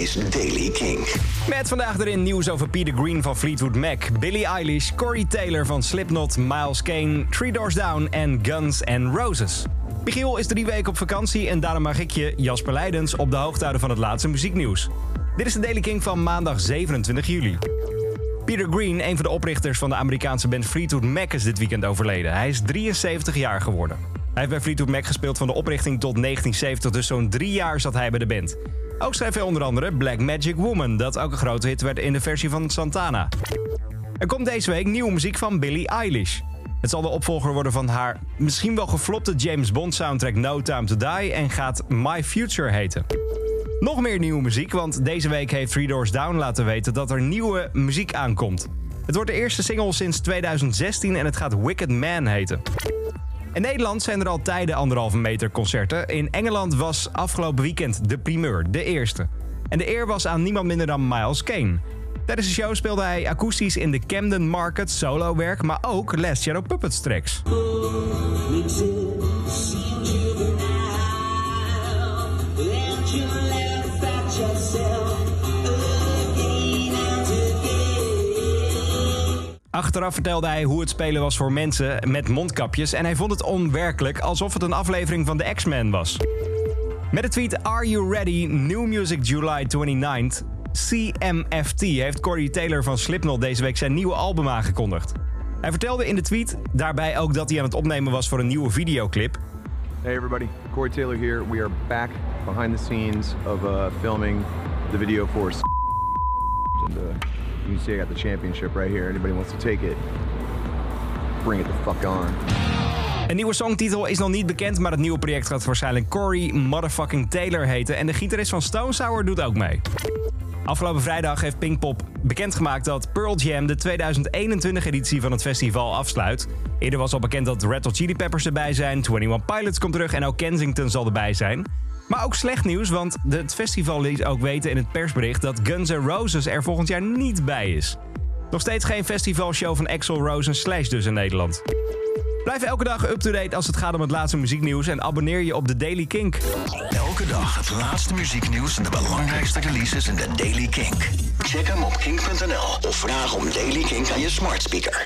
is Daily King. Met vandaag erin nieuws over Peter Green van Fleetwood Mac, Billie Eilish, Corey Taylor van Slipknot, Miles Kane, Three Doors Down en Guns N' Roses. Michiel is drie weken op vakantie en daarom mag ik je, Jasper Leidens, op de hoogte houden van het laatste muzieknieuws. Dit is de Daily King van maandag 27 juli. Peter Green, een van de oprichters van de Amerikaanse band Fleetwood Mac, is dit weekend overleden. Hij is 73 jaar geworden. Hij heeft bij Fleetwood Mac gespeeld van de oprichting tot 1970, dus zo'n drie jaar zat hij bij de band. Ook schreef hij onder andere Black Magic Woman, dat ook een grote hit werd in de versie van Santana. Er komt deze week nieuwe muziek van Billie Eilish. Het zal de opvolger worden van haar misschien wel geflopte James Bond soundtrack No Time to Die en gaat My Future heten. Nog meer nieuwe muziek, want deze week heeft Three Doors Down laten weten dat er nieuwe muziek aankomt. Het wordt de eerste single sinds 2016 en het gaat Wicked Man heten. In Nederland zijn er al tijden anderhalve meter concerten. In Engeland was afgelopen weekend de primeur, de eerste. En de eer was aan niemand minder dan Miles Kane. Tijdens de show speelde hij akoestisch in de Camden Market solo-werk, maar ook Last Shadow Puppets tracks. Achteraf vertelde hij hoe het spelen was voor mensen met mondkapjes en hij vond het onwerkelijk alsof het een aflevering van de X-Men was. Met de tweet Are You Ready? New Music July 29th. CMFT heeft Corey Taylor van Slipknot deze week zijn nieuwe album aangekondigd. Hij vertelde in de tweet daarbij ook dat hij aan het opnemen was voor een nieuwe videoclip. Hey everybody, Corey Taylor here. We are back behind the scenes of uh, filming the video for and uh, you see I the championship right here. Anybody wants to take it, bring it the fuck on. Een nieuwe songtitel is nog niet bekend, maar het nieuwe project gaat waarschijnlijk Corey Motherfucking Taylor heten. En de gitarist van Stone Sour doet ook mee. Afgelopen vrijdag heeft Pinkpop bekendgemaakt dat Pearl Jam de 2021-editie van het festival afsluit. Eerder was al bekend dat Red Hot Chili Peppers erbij zijn, 21 Pilots komt terug en ook Kensington zal erbij zijn. Maar ook slecht nieuws, want het festival liet ook weten in het persbericht dat Guns N' Roses er volgend jaar niet bij is. Nog steeds geen festivalshow van Axl Rose en Slash dus in Nederland. Blijf elke dag up-to-date als het gaat om het laatste muzieknieuws en abonneer je op de Daily Kink. Elke dag het laatste muzieknieuws en de belangrijkste releases in de Daily King. Check hem op kink.nl of vraag om Daily King aan je smart speaker.